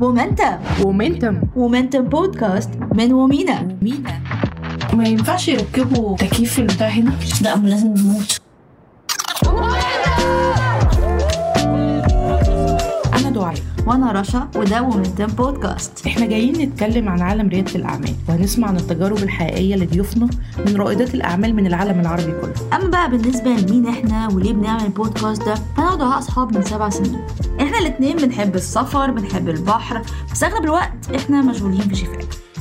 مومنتم ومنتم. مومنتم بودكاست من ومينا. مينا ما ينفعش يركبوا تكييف في البتاع هنا. لا ما لازم نموت. وأنا رشا وده مومنتم بودكاست. إحنا جايين نتكلم عن عالم ريادة الأعمال وهنسمع عن التجارب الحقيقية لضيوفنا من رائدات الأعمال من العالم العربي كله. أما بقى بالنسبة لمين إحنا وليه بنعمل البودكاست ده فانا ودعاء أصحاب من سبع سنين. إحنا الاتنين بنحب السفر بنحب البحر بس أغلب الوقت إحنا مشغولين في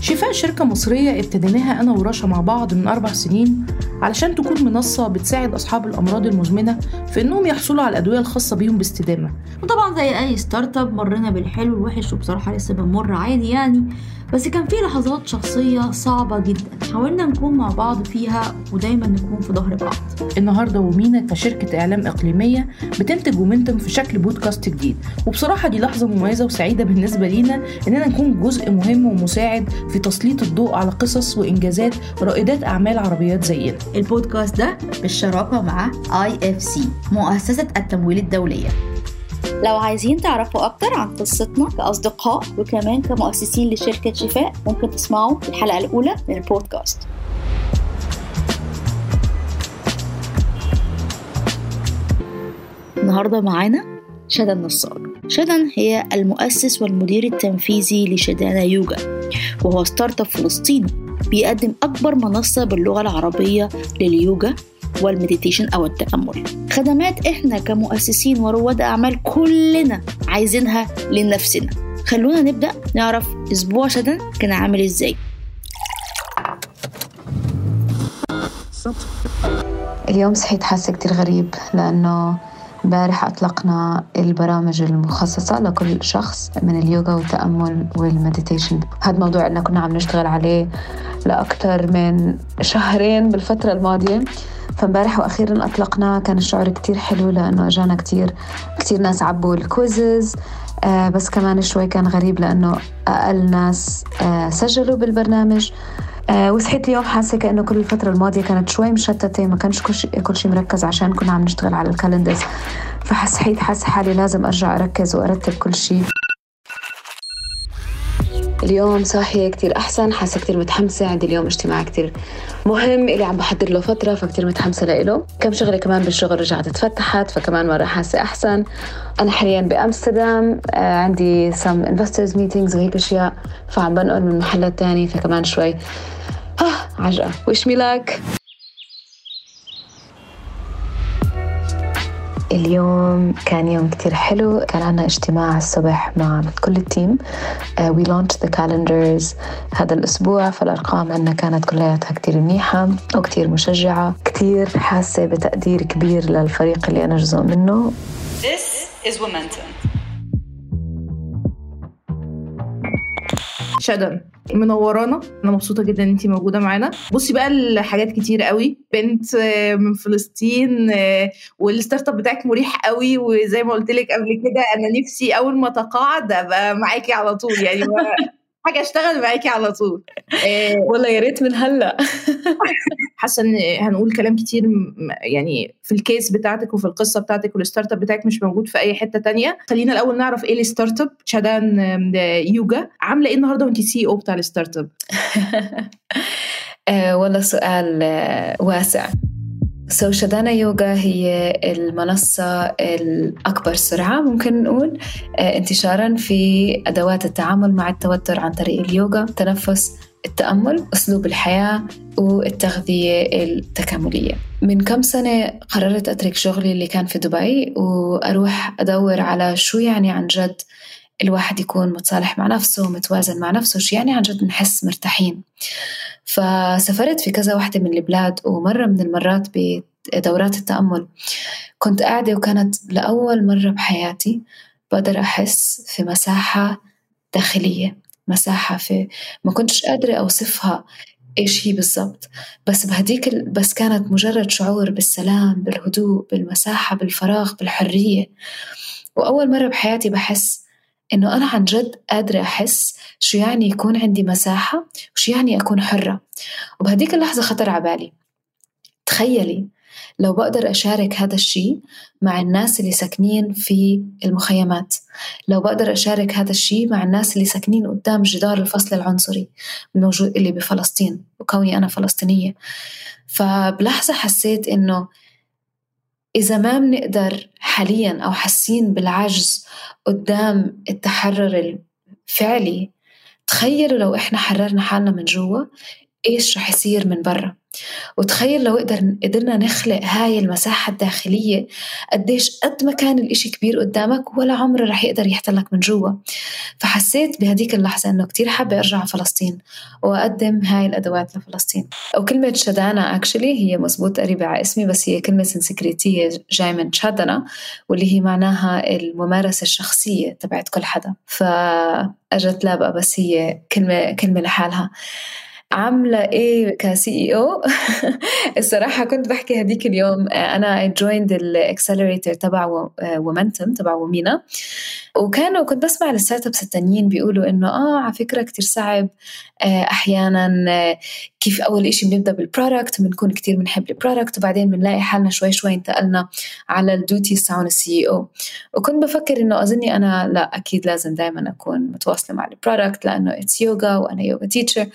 شفاء شركة مصرية ابتديناها أنا ورشا مع بعض من أربع سنين علشان تكون منصة بتساعد أصحاب الأمراض المزمنة في إنهم يحصلوا على الأدوية الخاصة بيهم باستدامة. وطبعا زي أي ستارت أب مرينا بالحلو والوحش وبصراحة لسه بنمر عادي يعني. بس كان في لحظات شخصية صعبة جدا. حاولنا نكون مع بعض فيها ودايما نكون في ظهر بعض. النهارده Womena كشركة إعلام إقليمية بتنتج Womentum في شكل بودكاست جديد. وبصراحة دي لحظة مميزة وسعيدة بالنسبة لينا إننا نكون جزء مهم ومساعد في تسليط الضوء على قصص وإنجازات رائدات أعمال عربيات زينا. البودكاست ده بالشراكة مع IFC مؤسسة التمويل الدولية. لو عايزين تعرفوا أكتر عن قصتنا كأصدقاء وكمان كمؤسسين لشركة شفاء ممكن تسمعوا الحلقة الأولى من البودكاست. النهاردة معانا شدن النصار شدن هي المؤسس والمدير التنفيذي ل Shadana Yoga وهو startup فلسطيني بيقدم أكبر منصة باللغة العربية لليوجا. وال meditation أو التأمل. خدمات إحنا كمؤسسين ورواد أعمال كلنا عايزينها لنفسنا. خلونا نبدأ نعرف أسبوع شدن كان عامل إزاي. اليوم صحيت حاسة كتير غريب لأنه امبارح أطلقنا البرامج المخصصة لكل شخص من اليوغا والتأمل وال meditation هذا موضوع إننا كنا عم نشتغل عليه لأكثر من شهرين بالفترة الماضية. فامبارح وأخيرا اطلقناه كان الشعور كتير حلو لأنه أجانا كتير كتير ناس عبوا ال quizzes. آه بس كمان شوي كان غريب لأنه أقل ناس آه سجلوا بالبرنامج. آه وصحيت اليوم حاسة كأنه كل الفترة الماضية كانت شوي مشتتة ما كانش كل شيء كل شيء مركز عشان كنا عم نشتغل على الكالندرز. فحسيت حاسة حالي لازم أرجع أركز وأرتب كل شيء اليوم صاحية كتير أحسن حاسة كتير متحمسة عندي اليوم اجتماع كتير مهم اللي عم بحضر له فترة فكتير متحمسة لإله. كم شغلة كمان بالشغل رجعت اتفتحت فكمان مرة حاسة أحسن. أنا حاليا بأمستردام آه عندي some investors meetings وهيك أشياء فعم بنقل من محلات تاني فكمان شوي آه عجقة. Me luck. اليوم كان يوم كتير حلو. كان عنا اجتماع الصبح مع كل ال team. we launch the calendars هذا الأسبوع فالأرقام عنا كانت كلياتها كتير منيحة وكتير مشجعة. كتير حاسة بتقدير كبير للفريق اللي أنا جزء منه. This is Womentum. شدن منورانا أنا مبسوطة جدا إن انت موجودة معانا. بصي بقى الحاجات كتير قوي. بنت آه، من فلسطين آه، وال startup بتاعك مريح قوي. وزي ما قلت لك قبل كده أنا نفسي أول ما أتقاعد أبقى معاكي على طول. يعني حاجة أشتغل معاكي على طول. آه، والله يا ريت من هلأ. حاسة إن هنقول كلام كتير يعني في ال case بتاعتك وفي القصة بتاعتك وال startup بتاعك مش موجود في أي حتة تانية. خلينا الأول نعرف إيه ال startup شدان آم، يوجا. عاملة إيه النهارده وانت CEO بتاع ال startup آه والله سؤال آه واسع. so Shadana Yoga هي المنصة الأكبر سرعة ممكن نقول آه انتشارا في أدوات التعامل مع التوتر عن طريق اليوغا التنفس التأمل أسلوب الحياة والتغذية التكاملية. من كم سنة قررت أترك شغلي اللي كان في دبي وأروح أدور على شو يعني عن جد الواحد يكون متصالح مع نفسه متوازن مع نفسه شو يعني عن جد نحس مرتاحين. فسافرت في كذا واحدة من البلاد ومرة من المرات بدورات التأمل. كنت قاعدة وكانت لأول مرة بحياتي بقدر أحس في مساحة داخلية مساحة في ما كنتش قادرة أوصفها إيش هي بالضبط. بس بهديك ال... بس كانت مجرد شعور بالسلام بالهدوء بالمساحة بالفراغ بالحرية. وأول مرة بحياتي بحس إنه أنا عن جد قادرة أحس شو يعني يكون عندي مساحة وشو يعني أكون حرة. وبهديك اللحظة خطر على بالي. تخيلي لو بقدر أشارك هذا الشيء مع الناس اللي ساكنين في المخيمات. لو بقدر أشارك هذا الشيء مع الناس اللي ساكنين قدام جدار الفصل العنصري الموجود اللي بفلسطين وكوني أنا فلسطينية. فبلحظة حسيت إنه إذا ما بنقدر حاليا أو حاسين بالعجز قدام التحرر الفعلي تخيلوا لو إحنا حررنا حالنا من جوا إيش رح يصير من برا؟ وتخيل لو قدر قدرنا نخلق هاي المساحة الداخلية قديش قد ما كان الإشي كبير قدامك ولا عمره رح يقدر يحتلك من جوا. فحسيت بهديك اللحظة إنه كتير حابة أرجع على فلسطين وأقدم هاي الأدوات لفلسطين. وكلمة شدانا actually هي مزبوط قريبة على اسمي بس هي كلمة سنسكريتية جاي من شادنا واللي هي معناها الممارسة الشخصية تبعت كل حدا. فأجت لابقى بس هي كلمة كلمة لحالها. عاملة إيه ك CEO؟ الصراحة كنت بحكي هديك اليوم. أنا I joined ال accelerator تبع Womentum تبع Womena. وكانوا كنت بسمع ال startups التانيين بيقولوا إنه آه على فكرة كتير صعب آه، أحيانا آه، كيف أول إشي بنبدأ بال product بنكون كتير بنحب ال product وبعدين بنلاقي حالنا شوي شوي انتقلنا على ال duties تاعون ال CEO وكنت بفكر إنه أظني أنا لا أكيد لازم دائما أكون متواصلة مع ال product لأنه it's yoga وأنا yoga teacher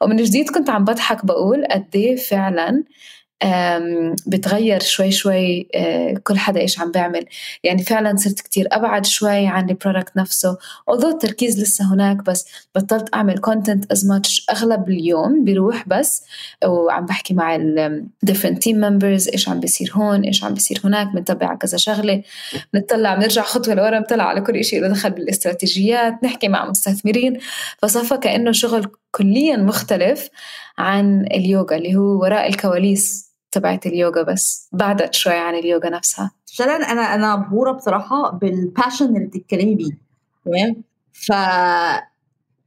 ومن جديد كنت عم بضحك بقول قد إيه فعلا بتغير شوي شوي آه، كل حدا إيش عم بيعمل يعني فعلا صرت كتير أبعد شوي عن ال product نفسه although التركيز لسه هناك بس بطلت أعمل content as much أغلب اليوم بيروح بس وعم بحكي مع ال different team members إيش عم بيصير هون إيش عم بيصير هناك بنتبع كذا شغلة بنطلع بنرجع خطوة لورا بنطلع على كل شيء له دخل بالاستراتيجيات نحكي مع مستثمرين. فصفى كأنه شغل كليا مختلف عن اليوغا اللي هو وراء الكواليس تبعت اليوغا بس بعدت شوي عن اليوغا نفسها. فعلا أنا أنا مبهوره بصراحة بال passion اللي بتتكلمي بيه. تمام؟ ف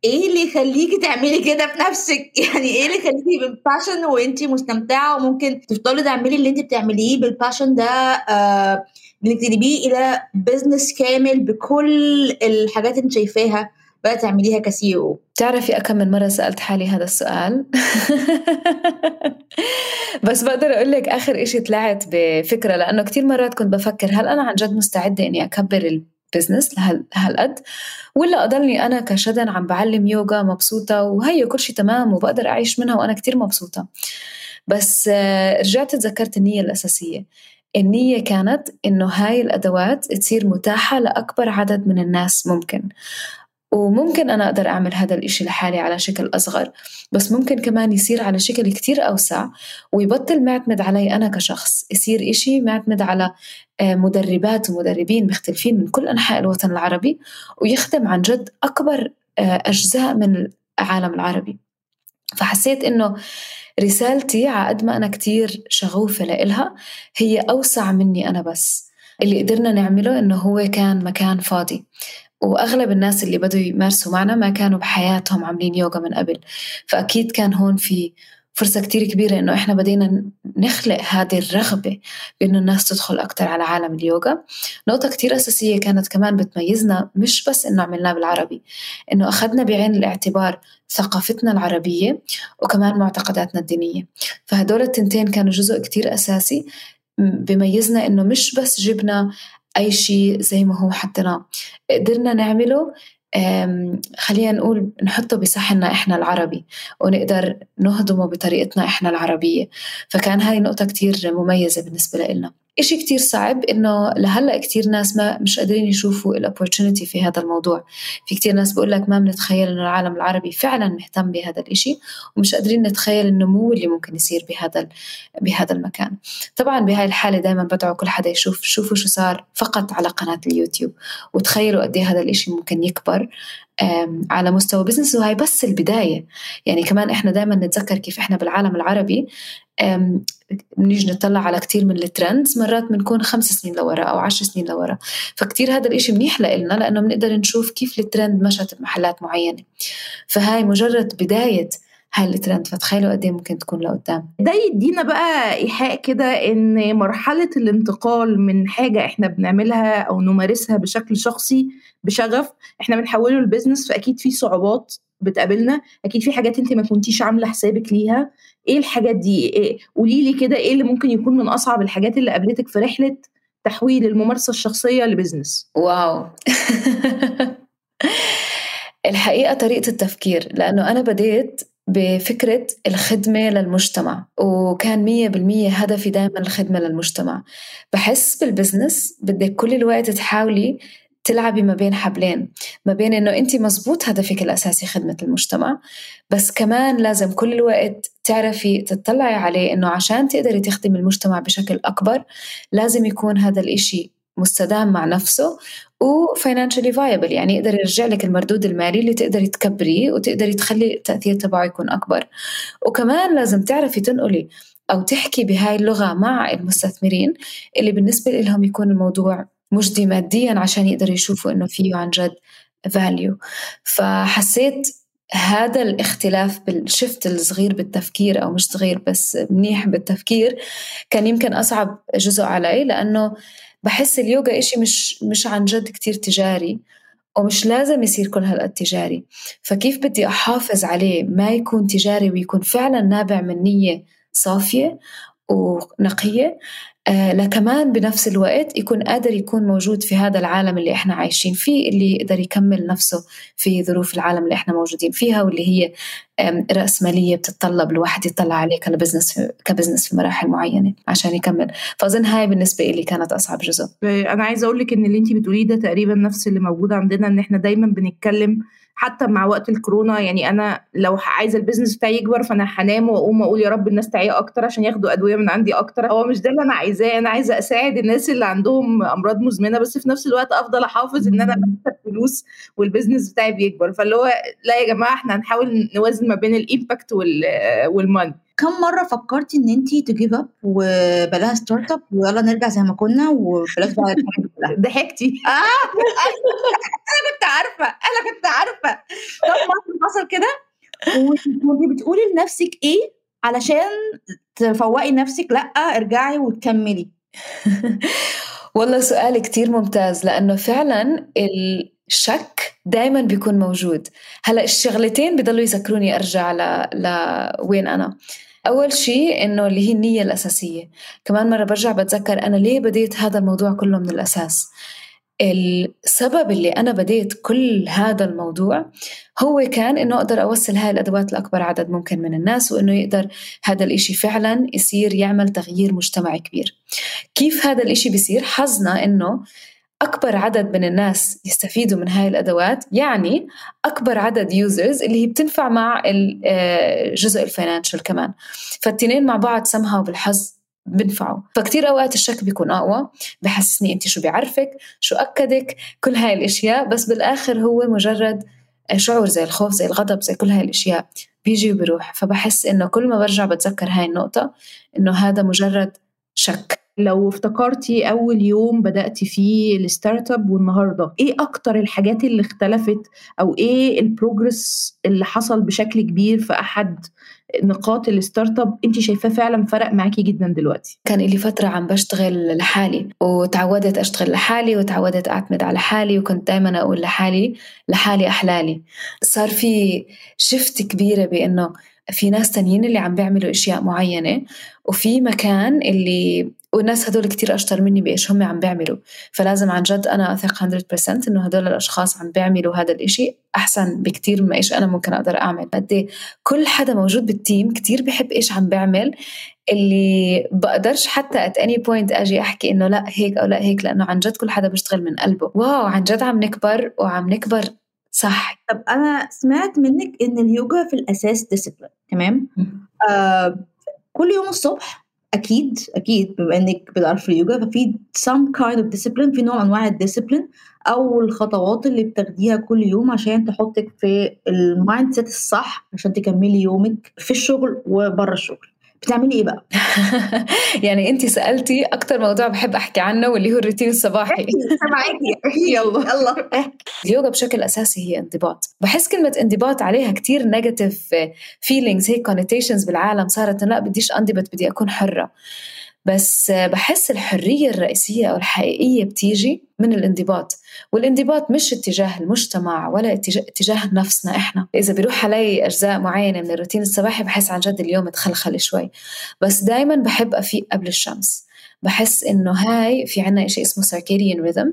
إيه اللي يخليكي تعملي كده بنفسك؟ يعني إيه اللي يخليكي بال passion وانت مستمتعة وممكن تفضلي تعملي اللي انت بتعمليه بال passion ده آه انك إلى business كامل بكل الحاجات اللي انت شايفاها؟ بقى تعمليها ك CEO بتعرفي كم من مرة سألت حالي هذا السؤال؟ بس بقدر أقول لك آخر إشي طلعت بفكرة لأنه كتير مرات كنت بفكر هل أنا عن جد مستعدة إني أكبر البزنس لهالقد؟ ولا أضلني أنا كشدن عم بعلم يوغا مبسوطة وهي كل شيء تمام وبقدر أعيش منها وأنا كتير مبسوطة. بس آه، رجعت تذكرت النية الأساسية. النية كانت إنه هاي الأدوات تصير متاحة لأكبر عدد من الناس ممكن. وممكن أنا أقدر أعمل هذا الإشي لحالي على شكل أصغر بس ممكن كمان يصير على شكل كتير أوسع ويبطل معتمد علي أنا كشخص يصير إشي معتمد على آه، مدربات ومدربين مختلفين من كل أنحاء الوطن العربي ويخدم عن جد أكبر آه، أجزاء من العالم العربي. فحسيت إنه رسالتي على قد ما أنا كتير شغوفة لإلها هي أوسع مني أنا بس. اللي قدرنا نعمله إنه هو كان مكان فاضي. وأغلب الناس اللي بدوا يمارسوا معنا ما كانوا بحياتهم عاملين يوغا من قبل. فأكيد كان هون في فرصة كتير كبيرة إنه إحنا بدينا نخلق هذه الرغبة بإنه الناس تدخل أكتر على عالم اليوغا. نقطة كتير أساسية كانت كمان بتميزنا مش بس إنه عملناه بالعربي إنه أخذنا بعين الاعتبار ثقافتنا العربية وكمان معتقداتنا الدينية. فهدول التنتين كانوا جزء كتير أساسي بميزنا إنه مش بس جبنا أي شيء زي ما هو حطيناه قدرنا نعمله خلينا نقول نحطه بصحننا إحنا العربي ونقدر نهضمه بطريقتنا إحنا العربية. فكان هاي نقطة كتير مميزة بالنسبة لنا إشي كتير صعب إنه لهلأ كتير ناس ما مش قادرين يشوفوا الأوبورتونيتي في هذا الموضوع. في كتير ناس بقول لك ما بنتخيل إنه العالم العربي فعلا مهتم بهذا الإشي ومش قادرين نتخيل النمو اللي ممكن يصير بهذا بهذا المكان. طبعا بهاي الحالة دائما بدعو كل حدا يشوف شوفوا شو صار فقط على قناة اليوتيوب وتخيلوا قد إيه هذا الإشي ممكن يكبر على مستوى business وهي بس البداية. يعني كمان إحنا دائما نتذكر كيف إحنا بالعالم العربي بنيجي نطلع على كتير من ال trends مرات بنكون خمس سنين لورا أو عشر سنين لورا. فكتير هذا الإشي منيح لنا لأنه بنقدر نشوف كيف الترند مشت بمحلات معينة. فهاي مجرد بداية هاي الترند فتخيلوا قد إيه ممكن تكون لقدام. ده يدينا بقى إيحاء كده إن مرحلة الانتقال من حاجة إحنا بنعملها أو نمارسها بشكل شخصي بشغف إحنا بنحوله ل business فأكيد في صعوبات بتقابلنا أكيد في حاجات أنت ما كنتيش عاملة حسابك ليها. إيه الحاجات دي؟ إيه قولي لي كده إيه اللي ممكن يكون من أصعب الحاجات اللي قابلتك في رحلة تحويل الممارسة الشخصية ل business واو. الحقيقة طريقة التفكير لأنه أنا بديت بفكرة الخدمة للمجتمع وكان مية بالمية هدفي دائما الخدمة للمجتمع. بحس بال business بدك كل الوقت تحاولي تلعبي ما بين حبلين ما بين إنه أنت مزبوط هدفك الأساسي خدمة المجتمع بس كمان لازم كل الوقت تعرفي تطلعي عليه إنه عشان تقدري تخدمي المجتمع بشكل أكبر لازم يكون هذا الإشي مستدام مع نفسه و financially viable يعني يقدر يرجع لك المردود المالي اللي تقدري تكبريه وتقدري تخلي التأثير تبعه يكون أكبر. وكمان لازم تعرفي تنقلي أو تحكي بهاي اللغة مع المستثمرين اللي بالنسبة لهم يكون الموضوع مجدي ماديا عشان يقدروا يشوفوا إنه فيه عن جد فاليو فحسيت هذا الاختلاف بالشفت الصغير بالتفكير أو مش صغير بس منيح بالتفكير كان يمكن أصعب جزء علي لأنه بحس اليوغا إشي مش مش عن جد كتير تجاري ومش لازم يصير كل هالقد تجاري. فكيف بدي أحافظ عليه ما يكون تجاري ويكون فعلا نابع من نية صافية؟ ونقية. آه لكمان بنفس الوقت يكون قادر يكون موجود في هذا العالم اللي إحنا عايشين فيه اللي يقدر يكمل نفسه في ظروف العالم اللي إحنا موجودين فيها واللي هي رأسمالية بتتطلب الواحد يطلع عليه ك business ك business في مراحل معينة عشان يكمل. فأظن هاي بالنسبة لي كانت أصعب جزء. أنا عايزة أقول لك إن اللي أنت بتقوليه ده تقريبا نفس اللي موجود عندنا إن إحنا دايما بنتكلم حتى مع وقت الكورونا يعني أنا لو عايزة ال business بتاعي يكبر فأنا هنام وأقوم أقول يا رب الناس تعيى أكتر عشان ياخدوا أدوية من عندي أكتر. هو مش ده اللي أنا عايزاه أنا عايزة أساعد الناس اللي عندهم أمراض مزمنة بس في نفس الوقت أفضل أحافظ إن أنا بكسب فلوس وال business بتاعي بيكبر. فاللي هو لا يا جماعة إحنا هنحاول نوازن ما بين ال impact وال money كم مرة فكرتي إن انت ت give up وبلاها startup ويلا نرجع زي ما كنا وبلاش بقى ضحكتي. آه. أنا كنت عارفة أنا كنت عارفة. كم مره حصل كده؟ وكنت بتقولي لنفسك إيه علشان تفوقي نفسك؟ لأ ارجعي وتكملي. والله سؤال كتير ممتاز لأنه فعلا الشك دايما بيكون موجود. هلأ الشغلتين بضلوا يذكروني أرجع ل... لوين أنا. أول شيء إنه اللي هي النية الأساسية. كمان مرة برجع بتذكر أنا ليه بديت هذا الموضوع كله من الأساس. السبب اللي أنا بديت كل هذا الموضوع هو كان إنه أقدر أوصل هاي الأدوات لأكبر عدد ممكن من الناس وإنه يقدر هذا الإشي فعلا يصير يعمل تغيير مجتمعي كبير. كيف هذا الإشي بيصير؟ حظنا إنه أكبر عدد من الناس يستفيدوا من هاي الأدوات يعني أكبر عدد users اللي هي بتنفع مع الجزء ال financial كمان. فالتنين مع بعض سمها بالحظ بنفعه. فكتير أوقات الشك بيكون أقوى. بحسسني أنت شو بيعرفك شو أكدك كل هاي الأشياء بس بالآخر هو مجرد شعور زي الخوف زي الغضب زي كل هاي الأشياء بيجي وبيروح. فبحس إنه كل ما برجع بتذكر هاي النقطة إنه هذا مجرد شك. لو افتكرتي أول يوم بدأتي فيه ال startup والنهاردة إيه أكتر الحاجات اللي اختلفت أو إيه ال progress اللي حصل بشكل كبير في أحد نقاط ال startup انت شايفاه فعلا فرق معاكي جدا دلوقتي. كان لي فترة عم بشتغل لحالي وتعودت أشتغل لحالي وتعودت أعتمد على حالي وكنت دائما أقول لحالي لحالي أحلالي. صار في شفت كبيرة بإنه في ناس تانيين اللي عم بيعملوا أشياء معينة وفي مكان اللي والناس هدول كتير أشطر مني بإيش هم عم بيعملوا. فلازم عن جد أنا أثق 100% إنه هدول الأشخاص عم بيعملوا هذا الإشي أحسن بكتير من إيش أنا ممكن أقدر أعمل. قد كل حدا موجود بالتيم كتير بحب إيش عم بيعمل اللي بقدرش حتى at any point أجي أحكي إنه لا هيك أو لا هيك لأنه عن جد كل حدا بيشتغل من قلبه. واو عن جد عم نكبر وعم نكبر صح. طب أنا سمعت منك إن اليوجا في الأساس discipline تمام؟ آه كل يوم الصبح أكيد أكيد بما إنك بتعرفي اليوجا ففي some kind of discipline في نوع أنواع ال discipline أو الخطوات اللي بتاخديها كل يوم عشان تحطك في ال mindset الصح عشان تكملي يومك في الشغل وبره الشغل. بتعملي إيه بقى؟ يعني أنت سألتي أكثر موضوع بحب أحكي عنه واللي هو الروتين الصباحي. سامعاكي يلا. يلا اليوغا بشكل أساسي هي انضباط. بحس كلمة انضباط عليها كتير negative feelings هيك connotations بالعالم صارت لا بديش أنضبط بدي أكون حرة. بس بحس الحرية الرئيسية أو الحقيقية بتيجي من الانضباط والانضباط مش اتجاه المجتمع ولا اتجاه نفسنا إحنا. إذا بيروح علي أجزاء معينة من الروتين الصباحي بحس عن جد اليوم تخلخل شوي. بس دايما بحب أفيق قبل الشمس. بحس إنه هاي في عنا شيء اسمه circadian rhythm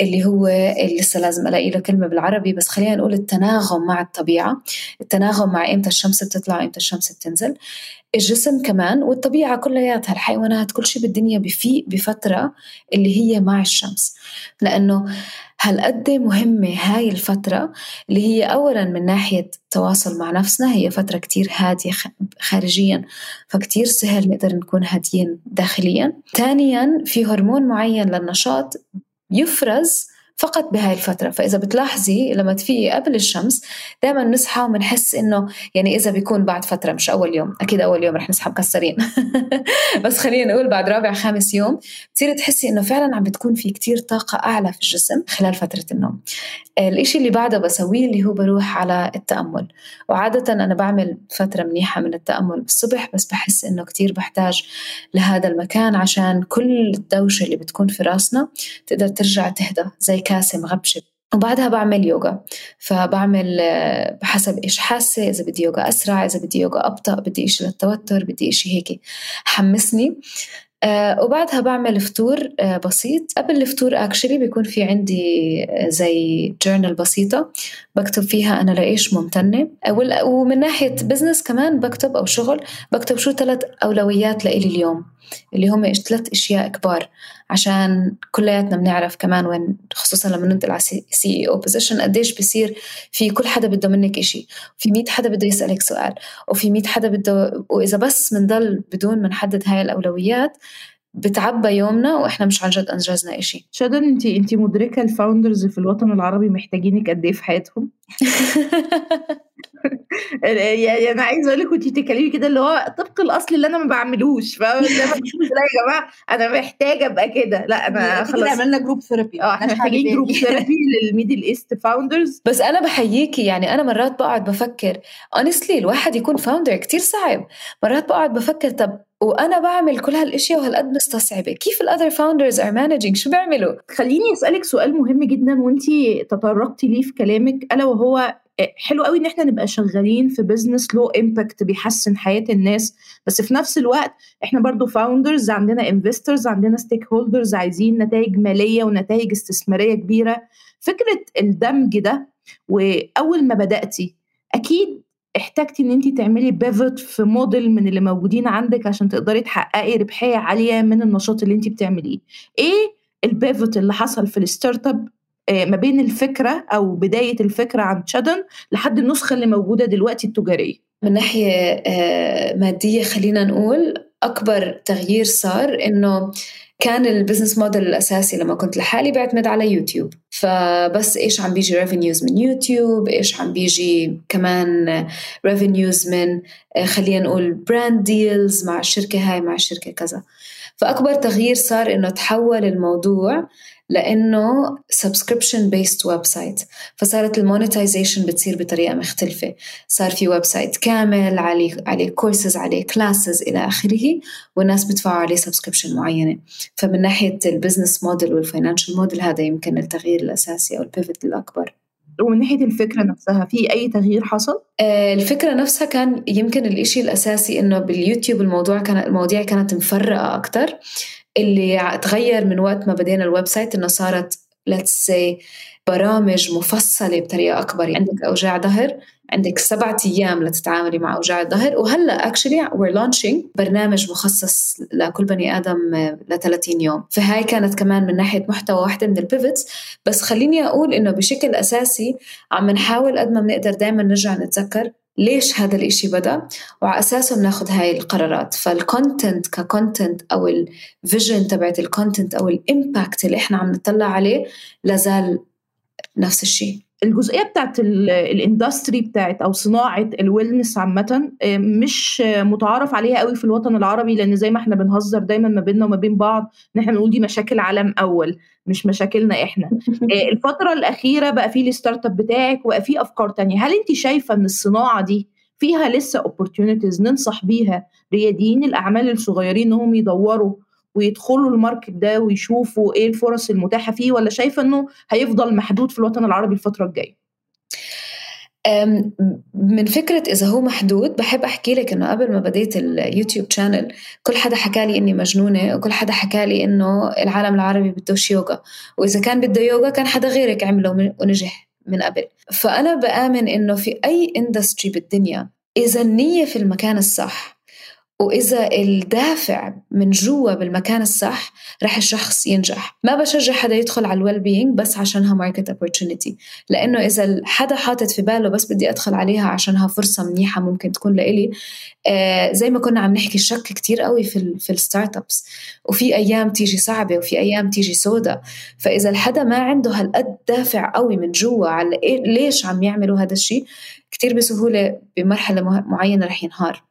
اللي هو اللي لسه لازم ألاقي له كلمة بالعربي بس خلينا نقول التناغم مع الطبيعة. التناغم مع إمتى الشمس بتطلع وإمتى الشمس بتنزل. الجسم كمان والطبيعة كلياتها الحيوانات كل شيء بالدنيا بفيق بفترة اللي هي مع الشمس. لأنه هالقد مهمة هاي الفترة اللي هي أولا من ناحية تواصل مع نفسنا هي فترة كتير هادية خارجيا فكتير سهل نقدر نكون هاديين داخليا. ثانيا في هرمون معين للنشاط يفرز فقط بهاي الفترة. فإذا بتلاحظي لما تفيقي قبل الشمس دائما نصحى وبنحس إنه يعني إذا بيكون بعد فترة مش أول يوم. أكيد أول يوم رح نصحى مكسرين. بس خلينا نقول بعد رابع خامس يوم بتصيري تحسي إنه فعلا عم بتكون في كتير طاقة أعلى في الجسم خلال فترة النوم. الإشي اللي بعده بسويه اللي هو بروح على التأمل. وعادة أنا بعمل فترة منيحة من التأمل بالصبح بس بحس إنه كتير بحتاج لهذا المكان عشان كل الدوشة اللي بتكون في راسنا تقدر ترجع تهدى زي كاسة مغبشة. وبعدها بعمل يوغا. فبعمل بحسب إيش حاسة إذا بدي يوغا أسرع إذا بدي يوغا أبطأ بدي إشي للتوتر بدي إشي هيك حمسني. آه وبعدها بعمل فطور آه بسيط. قبل الفطور اكشلي بيكون في عندي آه زي جورنال بسيطة بكتب فيها أنا لإيش ممتنة. ومن ناحية business كمان بكتب أو شغل بكتب شو ثلاث أولويات لإلي اليوم. اللي هم ثلاث أشياء كبار عشان كلياتنا بنعرف كمان وين خصوصا لما ننتقل على CEO position قديش بصير في كل حدا بده منك إشي في 100 حدا بده يسألك سؤال وفي 100 حدا بده وإذا بس بنضل بدون ما نحدد هاي الأولويات بتعبى يومنا وإحنا مش عن جد أنجزنا إشي. شادن انت انت مدركة ال founders في الوطن العربي محتاجينك قد إيه في حياتهم؟ يعني أنا عايزة أقول لك وانت بتتكلمي كده اللي هو طبق الأصل اللي أنا ما بعملوش فاهمة؟ لا يا جماعة أنا محتاجة أبقى كده لا أنا خلاص. عملنا group therapy آه إحنا محتاجين group therapy لل Middle East founders بس أنا بحييكي يعني أنا مرات بقعد بفكر honestly الواحد يكون founder كتير صعب. مرات بقعد بفكر طب وأنا بعمل كل هالأشياء وهالقد مستصعبة كيف ال other founders are managing شو بيعملوا؟ خليني أسألك سؤال مهم جدا وانت تطرقتي ليه في كلامك ألا وهو حلو قوي إن إحنا نبقى شغالين في business له impact بيحسن حياة الناس. بس في نفس الوقت إحنا برضو founders عندنا investors عندنا stakeholders عايزين نتائج مالية ونتائج استثمارية كبيرة. فكرة الدمج ده وأول ما بدأتي أكيد احتاجتي إن انت تعملي pivot في موديل من اللي موجودين عندك عشان تقدري تحققي ربحية عالية من النشاط اللي انت بتعمليه. إيه ال pivot اللي حصل في ال startup ما بين الفكرة أو بداية الفكرة عن شادن لحد النسخة اللي موجودة دلوقتي التجارية. من ناحية مادية خلينا نقول أكبر تغيير صار إنه كان ال business model الأساسي لما كنت لحالي بعتمد على يوتيوب. فبس إيش عم بيجي revenues من يوتيوب؟ إيش عم بيجي كمان revenues من خلينا نقول brand deals مع الشركة هاي مع الشركة كذا. فأكبر تغيير صار إنه تحول الموضوع لإنه subscription based website فصارت ال monetization بتصير بطريقة مختلفة. صار في website كامل عليه عليه كورسز عليه classes إلى آخره والناس بتدفعوا عليه subscription معينة. فمن ناحية ال business model وال financial model هذا يمكن التغيير الأساسي أو ال pivot الأكبر. ومن ناحية الفكرة نفسها في أي تغيير حصل؟ آه الفكرة نفسها كان يمكن الإشي الأساسي إنه باليوتيوب الموضوع كان المواضيع كانت مفرقة أكثر اللي تغير من وقت ما بدينا ال website إنه صارت say برامج مفصلة بطريقة أكبر عندك أوجاع ظهر عندك سبعة أيام لتتعاملي مع أوجاع الظهر. وهلأ actually we're launching برنامج مخصص لكل بني آدم ل 30 يوم. فهاي كانت كمان من ناحية محتوى واحدة من ال pivots بس خليني أقول إنه بشكل أساسي عم نحاول قد ما بنقدر دائما نرجع نتذكر ليش هذا الإشي بدأ. وعلى أساسه بناخد هاي القرارات. فال content ك content أو ال vision تبعت ال content أو ال impact اللي إحنا عم نطلع عليه لازال نفس الشيء. الجزئية بتاعت ال industry بتاعت أو صناعة ال wellness عامة مش متعارف عليها قوي في الوطن العربي لأن زي ما إحنا بنهزر دايما ما بيننا وما بين بعض إن إحنا بنقول دي مشاكل عالم أول مش مشاكلنا إحنا. الفترة الأخيرة بقى في ال startup بتاعك وبقى في أفكار تانية. هل أنت شايفة إن الصناعة دي فيها لسه opportunities ننصح بيها رياديين الأعمال الصغيرين إنهم يدوروا ويدخلوا ال market ده ويشوفوا إيه الفرص المتاحة فيه ولا شايفة إنه هيفضل محدود في الوطن العربي الفترة الجاية؟ من فكرة إذا هو محدود بحب أحكي لك إنه قبل ما بديت اليوتيوب channel كل حدا حكى لي إني مجنونة وكل حدا حكى لي إنه العالم العربي بدوش يوغا. وإذا كان بده يوغا كان حدا غيرك عمله ونجح من قبل. فأنا بآمن إنه في أي industry بالدنيا إذا النية في المكان الصح وإذا الدافع من جوا بالمكان الصح رح الشخص ينجح. ما بشجع حدا يدخل على ال well-being بس عشانها market opportunity. لأنه إذا حدا حاطط في باله بس بدي أدخل عليها عشانها فرصة منيحة ممكن تكون لإلي آه زي ما كنا عم نحكي الشك كتير قوي في, في ال startups وفي أيام تيجي صعبة وفي أيام تيجي سودة فإذا الحدا ما عنده هالقد دافع قوي من جوا على إيه ليش عم يعملوا هذا الشيء كتير بسهولة بمرحلة معينة رح ينهار.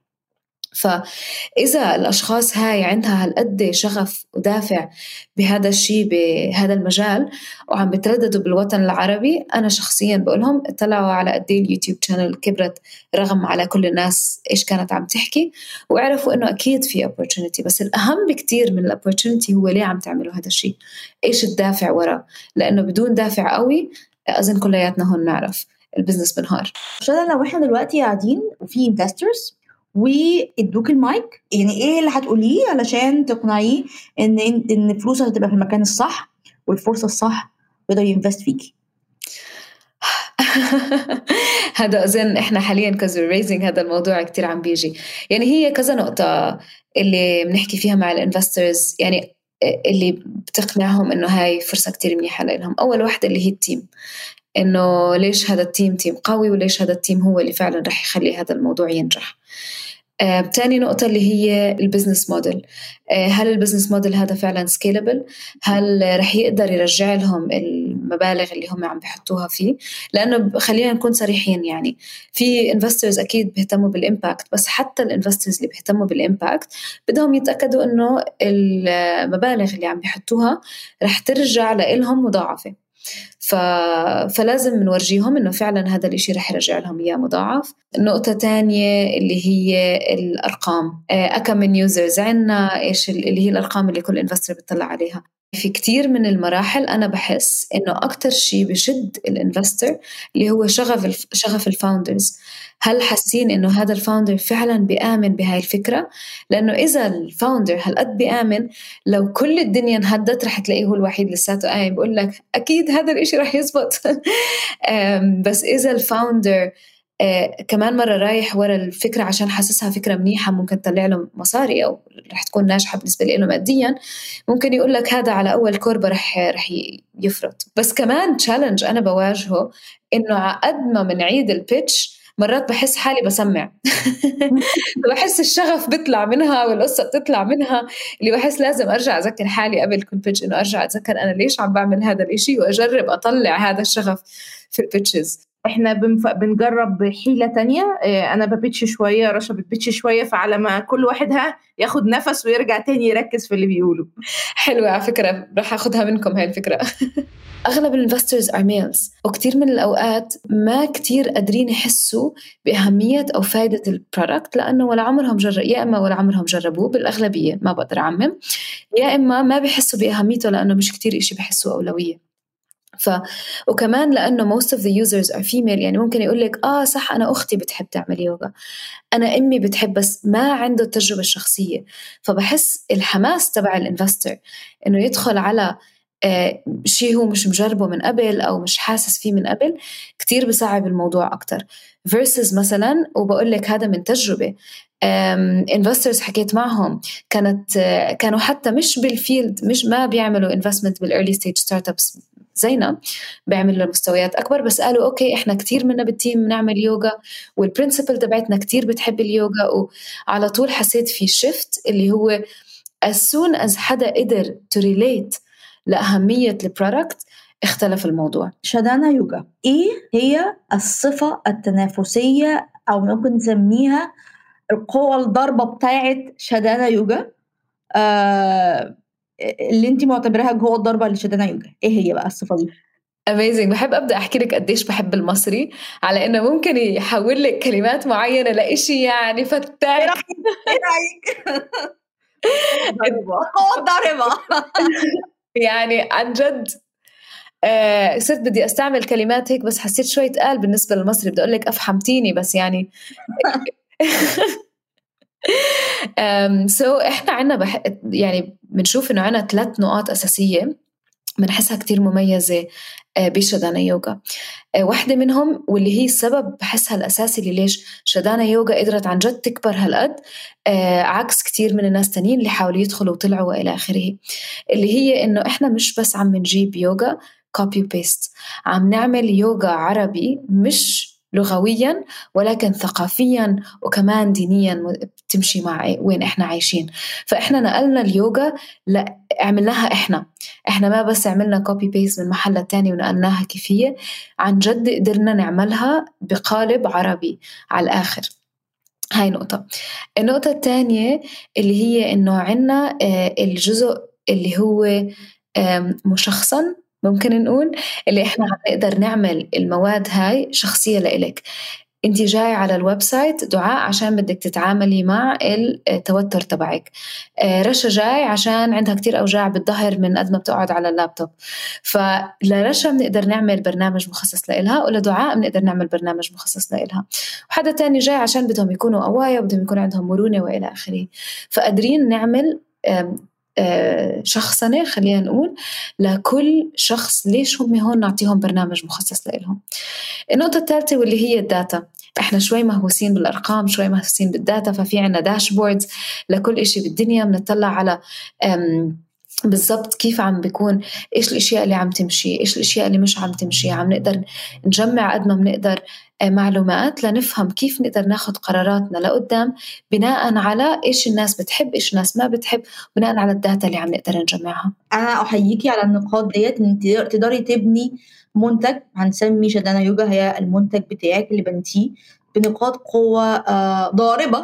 فإذا الأشخاص هاي عندها هالقد شغف ودافع بهذا الشيء بهذا المجال وعم بترددوا بالوطن العربي أنا شخصيا بقولهم اطلعوا على قد إيه اليوتيوب شانل كبرت رغم على كل الناس إيش كانت عم تحكي وعرفوا إنه أكيد في opportunity بس الأهم بكتير من الopportunity هو ليه عم تعملوا هذا الشيء إيش الدافع ورا؟ لأنه بدون دافع قوي أظن كلياتنا هون نعرف ال business بنهار. عشان لو إحنا دلوقتي قاعدين وفي investors وادوك المايك. يعني إيه اللي هتقوليه علشان تقنعيه ان إن فلوسك هتبقى في المكان الصح والفرصة الصح يقدر ي invest فيكي. هذا أظن إحنا حاليا 'cause raising هذا الموضوع كتير عم بيجي. يعني هي كذا نقطة اللي بنحكي فيها مع ال investors يعني اللي بتقنعهم إنه هاي فرصة كتير منيحة لهم أول وحده اللي هي ال team إنه ليش هذا ال team team قوي وليش هذا ال team هو اللي فعلا رح يخلي هذا الموضوع ينجح. آه، تاني نقطة اللي هي ال business model آه، هل ال business model هذا فعلا scalable هل رح يقدر يرجع لهم المبالغ اللي هم عم بيحطوها فيه؟ لأنه خلينا نكون صريحين يعني في investors أكيد بيهتموا بال impact بس حتى ال investors اللي بيهتموا بال impact بدهم يتأكدوا إنه المبالغ اللي عم بيحطوها رح ترجع لهم مضاعفة. ف... فلازم نورجيهم إنه فعلا هذا الإشي رح يرجع لهم إياه مضاعف. نقطة تانية اللي هي الأرقام. آه، كم من users عندنا إيش اللي هي الأرقام اللي كل investor بيطلع عليها. في كتير من المراحل أنا بحس إنه أكتر شيء بشد ال investor اللي هو شغف شغف ال founders هل حاسين إنه هذا ال founder فعلا بيآمن بهاي الفكرة؟ لأنه إذا ال founder هالقد بيآمن لو كل الدنيا انهدت رح تلاقيه هو الوحيد لساته. قايم بقول لك أكيد هذا الإشي رح يزبط. بس إذا ال founder آه كمان مرة رايح ورا الفكرة عشان حاسسها فكرة منيحة ممكن تطلع له مصاري أو رح تكون ناجحة بالنسبة له ماديا. ممكن يقول لك هذا على أول كوربا رح رح يفرط. بس كمان challenge أنا بواجهه إنه على قد ما بنعيد ال pitch مرات بحس حالي بسمع. بحس الشغف بيطلع منها والقصة بتطلع منها. اللي بحس لازم أرجع أذكر حالي قبل كل pitch إنه أرجع أتذكر أنا ليش عم بعمل هذا الإشي وأجرب أطلع هذا الشغف في ال pitches إحنا بنف... بنجرب حيلة تانية. آه أنا ب pitch شوية رشا بت pitch شوية فعلى ما كل واحد ها ياخد نفس ويرجع تاني يركز في اللي بيقوله. حلوة على فكرة راح أخدها منكم هاي الفكرة. أغلب ال investors are males وكثير من الأوقات ما كثير قادرين يحسوا بأهمية أو فائده ال product لأنه ولا عمرهم جرب يا إما ولا عمرهم جربوه بالأغلبية ما بقدر أعمم. يا إما ما بيحسوا بأهميته لأنه مش كثير شيء بحسوا أولوية. ف وكمان لأنه most of the users are female يعني ممكن يقول لك آه صح أنا أختي بتحب تعمل يوغا أنا أمي بتحب بس ما عنده التجربة الشخصية. فبحس الحماس تبع ال investor إنه يدخل على آه شيء هو مش مجربه من قبل أو مش حاسس فيه من قبل كتير بصعب الموضوع أكتر. versus مثلا وبقول لك هذا من تجربة investors حكيت معهم كانت كانوا حتى مش بال field مش ما بيعملوا investment بال early stage startups زينا بيعملوا مستويات أكبر بس قالوا okay إحنا كثير منا بال team بنعمل يوغا وال principal تبعتنا كثير بتحب اليوغا وعلى طول حسيت في shift اللي هو as soon as حدا قدر to relate لأهمية ال product اختلف الموضوع. شادانا يوجا إيه هي الصفة التنافسية أو ممكن نسميها القوة الضربة بتاعت شادانا يوجا آه اللي انت معتبراها القوة الضربة لشادانا يوجا إيه هي بقى الصفة دي؟ amazing بحب أبدأ أحكي لك قديش بحب المصري على إنه ممكن يحول لك كلمات معينة لشيء يعني فتاك إيه رأيك؟ قوة ضاربة يعني عن جد آه صرت بدي أستعمل كلمات هيك بس حسيت شوي تقال بالنسبة للمصري. بدي أقول لك أفحمتيني بس يعني. so so إحنا عنا بح... يعني بنشوف إنه عنا ثلاث نقاط أساسية بنحسها كتير مميزة آه، بشدانا يوغا. آه، واحدة منهم واللي هي السبب بحسها الأساسي اللي ليش شدانا يوغا قدرت عن جد تكبر هالقد آه، عكس كتير من الناس تانيين اللي حاولوا يدخلوا وطلعوا وإلى آخره اللي هي إنه إحنا مش بس عم نجيب يوغا copy paste عم نعمل يوغا عربي مش لغويا ولكن ثقافيا وكمان دينيا بتمشي مع وين إحنا عايشين. فإحنا نقلنا اليوغا لا عملناها إحنا. إحنا ما بس عملنا copy paste من محل تاني ونقلناها كيف هي عن جد قدرنا نعملها بقالب عربي على الآخر. هاي نقطة. النقطة الثانية اللي هي إنه عنا آه، الجزء اللي هو مشخصا ممكن نقول اللي إحنا عم نقدر نعمل المواد هاي شخصية لإلك. انت جاي على ال website دعاء عشان بدك تتعاملي مع التوتر تبعك. آه، رشا جاي عشان عندها كتير أوجاع بالظهر من قد ما بتقعد على اللابتوب. فلرشا بنقدر نعمل برنامج مخصص لإلها ولدعاء بنقدر نعمل برنامج مخصص لإلها. وحدا تاني جاي عشان بدهم يكونوا قوايا وبدهم يكون عندهم مرونة وإلى آخره. فقادرين نعمل شخصنة خلينا نقول لكل شخص ليش هم هون نعطيهم برنامج مخصص لهم النقطة الثالثة واللي هي الداتا. إحنا شوي مهووسين بالأرقام شوي مهووسين بال data ففي عنا dashboards لكل إشي بالدنيا بنطلع على بالضبط كيف عم بيكون إيش الإشياء اللي عم تمشي إيش الإشياء اللي مش عم تمشي. عم نقدر نجمع قد ما بنقدر آه، معلومات لنفهم كيف نقدر ناخذ قراراتنا لقدام بناء على إيش الناس بتحب إيش الناس ما بتحب بناء على ال data اللي عم نقدر نجمعها. أنا احييكي على النقاط ديت إن تقدري تبني منتج هنسمي شدانا يوجا هي المنتج بتاعك اللي بنيتيه بنقاط قوة آه، ضاربة.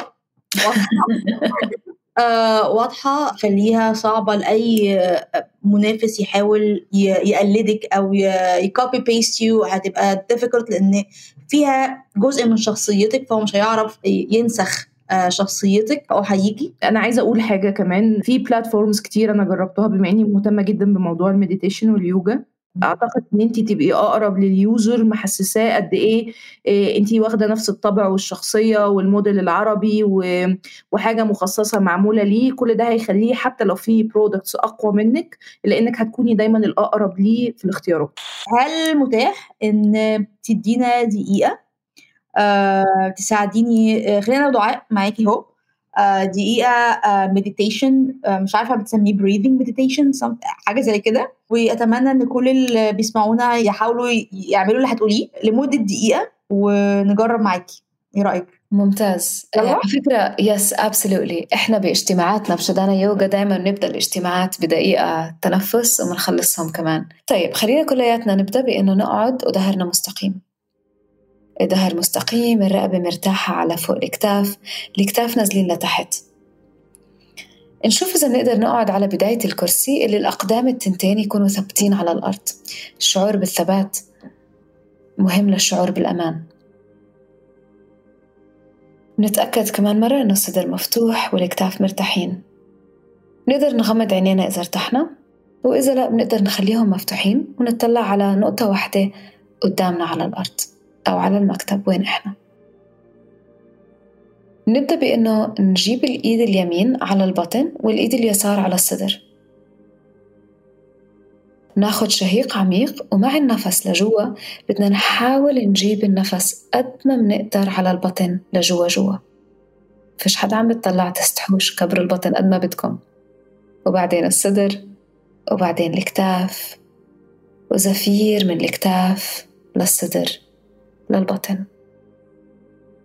آه واضحة خليها صعبة لأي آه، منافس يحاول يقلدك أو ي copy paste you هتبقى difficult لأن فيها جزء من شخصيتك فهو مش هيعرف ينسخ آه، شخصيتك احييكي أنا عايزة أقول حاجة كمان. في platforms كتير أنا جربتها بما إني مهتمة جدا بموضوع ال meditation واليوجا أعتقد إن انت تبقي أقرب لل user محسساه قد إيه, إيه انت واخدة نفس الطبع والشخصية والموديل العربي وحاجة مخصصة معمولة ليه. كل ده هيخليه حتى لو في products أقوى منك لأنك هتكوني دايما الأقرب ليه في الاختيارات. هل متاح إن تدينا دقيقة؟ آه تساعديني آه، خلينا دعاء معاكي آه، دقيقة meditation آه، مش عارفة بتسميه breathing meditation حاجة زي كده. وأتمنى إن كل اللي بيسمعونا يحاولوا يعملوا اللي هتقوليه لمدة دقيقة ونجرب معاكي إيه رأيك؟ ممتاز. آه، على فكرة يس ابسولوتلي إحنا باجتماعاتنا بشدانا يوغا دائما نبدأ الاجتماعات بدقيقة تنفس وبنخلصهم كمان. طيب خلينا كلياتنا نبدأ بإنه نقعد وظهرنا مستقيم. ظهر مستقيم الرقبة مرتاحة على فوق الكتاف الكتاف نازلين لتحت. نشوف إذا بنقدر نقعد على بداية الكرسي اللي الأقدام التنتين يكونوا ثابتين على الأرض. الشعور بالثبات مهم للشعور بالأمان. نتأكد كمان مرة إنه الصدر مفتوح والكتاف مرتاحين. نقدر نغمض عينينا إذا ارتحنا وإذا لا بنقدر نخليهم مفتوحين ونطلع على نقطة واحدة قدامنا على الأرض. أو على المكتب وين إحنا. نبدأ بإنه نجيب الإيد اليمين على البطن والإيد اليسار على الصدر. ناخد شهيق عميق ومع النفس لجوا. بدنا نحاول نجيب النفس قد ما بنقدر على البطن لجوا جوا. فيش حدا عم بتطلع تستحوش كبر البطن قد ما بدكم. وبعدين الصدر وبعدين الكتاف وزفير من الكتاف للصدر. للبطن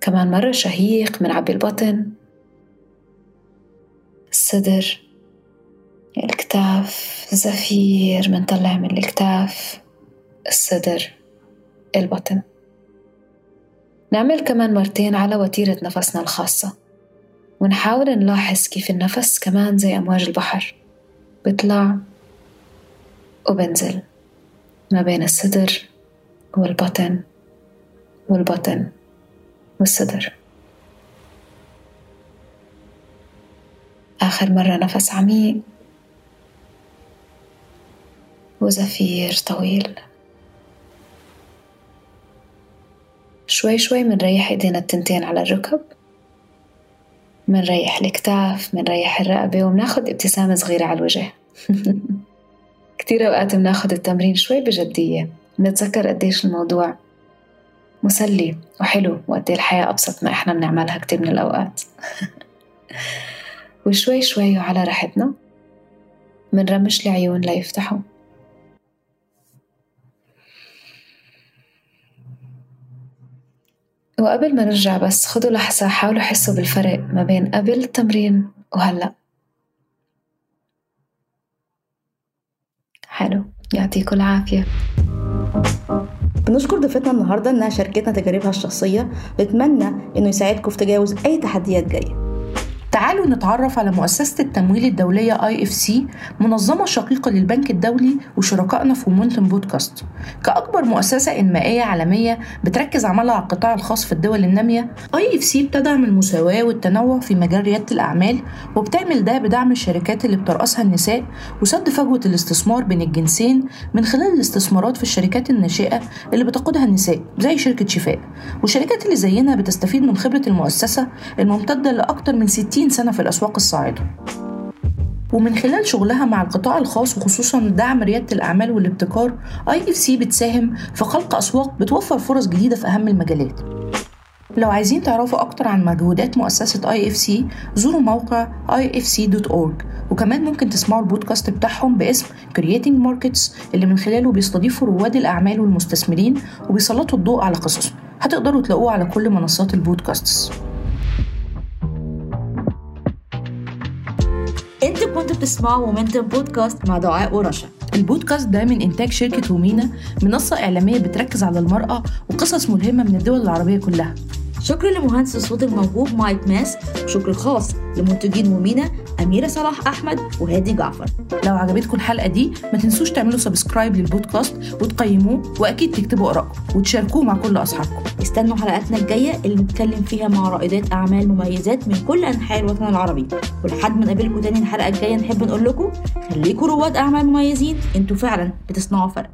كمان مرة شهيق منعبي البطن الصدر الكتاف زفير منطلع من الكتاف. الصدر البطن نعمل كمان مرتين على وتيرة نفسنا الخاصة. ونحاول نلاحظ كيف النفس كمان زي أمواج البحر. بيطلع وبنزل ما بين الصدر والبطن والبطن والصدر. آخر مرة نفس عميق وزفير طويل. شوي شوي منريح إيدينا التنتين على الركب منريح الكتاف منريح الرقبة ومناخد ابتسامة صغيرة على الوجه. كتير أوقات بناخد التمرين شوي بجدية نتذكر قديش الموضوع مسلي وحلو وقد الحياة أبسط ما إحنا بنعملها كتير من الأوقات. وشوي شوي وعلى راحتنا منرمش العيون ليفتحوا. وقبل ما نرجع بس خدوا لحظة حاولوا حسوا بالفرق ما بين قبل التمرين وهلأ. حلو يعطيكم العافية. بنشكر ضيفتنا النهاردة إنها شاركتنا تجاربها الشخصية بتمنى إنه يساعدكم في تجاوز أي تحديات جاية. تعالوا نتعرف على مؤسسة التمويل الدولية IFC منظمة شقيقة للبنك الدولي وشركائنا في مومنتم بودكاست. كأكبر مؤسسة إنمائية عالمية بتركز عملها على القطاع الخاص في الدول النامية IFC بتدعم المساواة والتنوع في مجال ريادة الأعمال وبتعمل ده بدعم الشركات اللي بترأسها النساء وسد فجوة الاستثمار بين الجنسين من خلال الاستثمارات في الشركات الناشئة اللي بتقودها النساء زي شركة شفاء. والشركات اللي زينا بتستفيد من خبرة المؤسسة الممتدة لأكثر من 60 30 سنة في الأسواق الصاعدة. ومن خلال شغلها مع القطاع الخاص وخصوصا دعم ريادة الأعمال والابتكار IFC بتساهم في خلق أسواق بتوفر فرص جديدة في أهم المجالات. لو عايزين تعرفوا أكتر عن مجهودات مؤسسة IFC زوروا موقع ifc.org وكمان ممكن تسمعوا البودكاست بتاعهم باسم Creating Markets اللي من خلاله بيستضيفوا رواد الأعمال والمستثمرين وبيسلطوا الضوء على قصصهم. هتقدروا تلاقوه على كل منصات البودكاست انت كنتوا بتسمعوا Womentum بودكاست مع دعاء ورشا. البودكاست ده من إنتاج شركة رومينا منصة إعلامية بتركز على المرأة وقصص ملهمة من الدول العربية كلها. شكر لمهندس الصوت الموهوب مايك ماس. وشكر خاص لمنتجين رومينا أميرة صلاح أحمد وهادي جعفر. لو عجبتكم الحلقة دي ما تنسوش تعملوا subscribe للبودكاست وتقيموه وأكيد تكتبوا آرائكم وتشاركوه مع كل أصحابكم. استنوا حلقاتنا الجاية اللي نتكلم فيها مع رائدات أعمال مميزات من كل أنحاء الوطن العربي. ولحد ما نقابلكم تاني الحلقة الجاية نحب نقول لكم خليكم رواد أعمال مميزين أنتوا فعلا بتصنعوا فرق.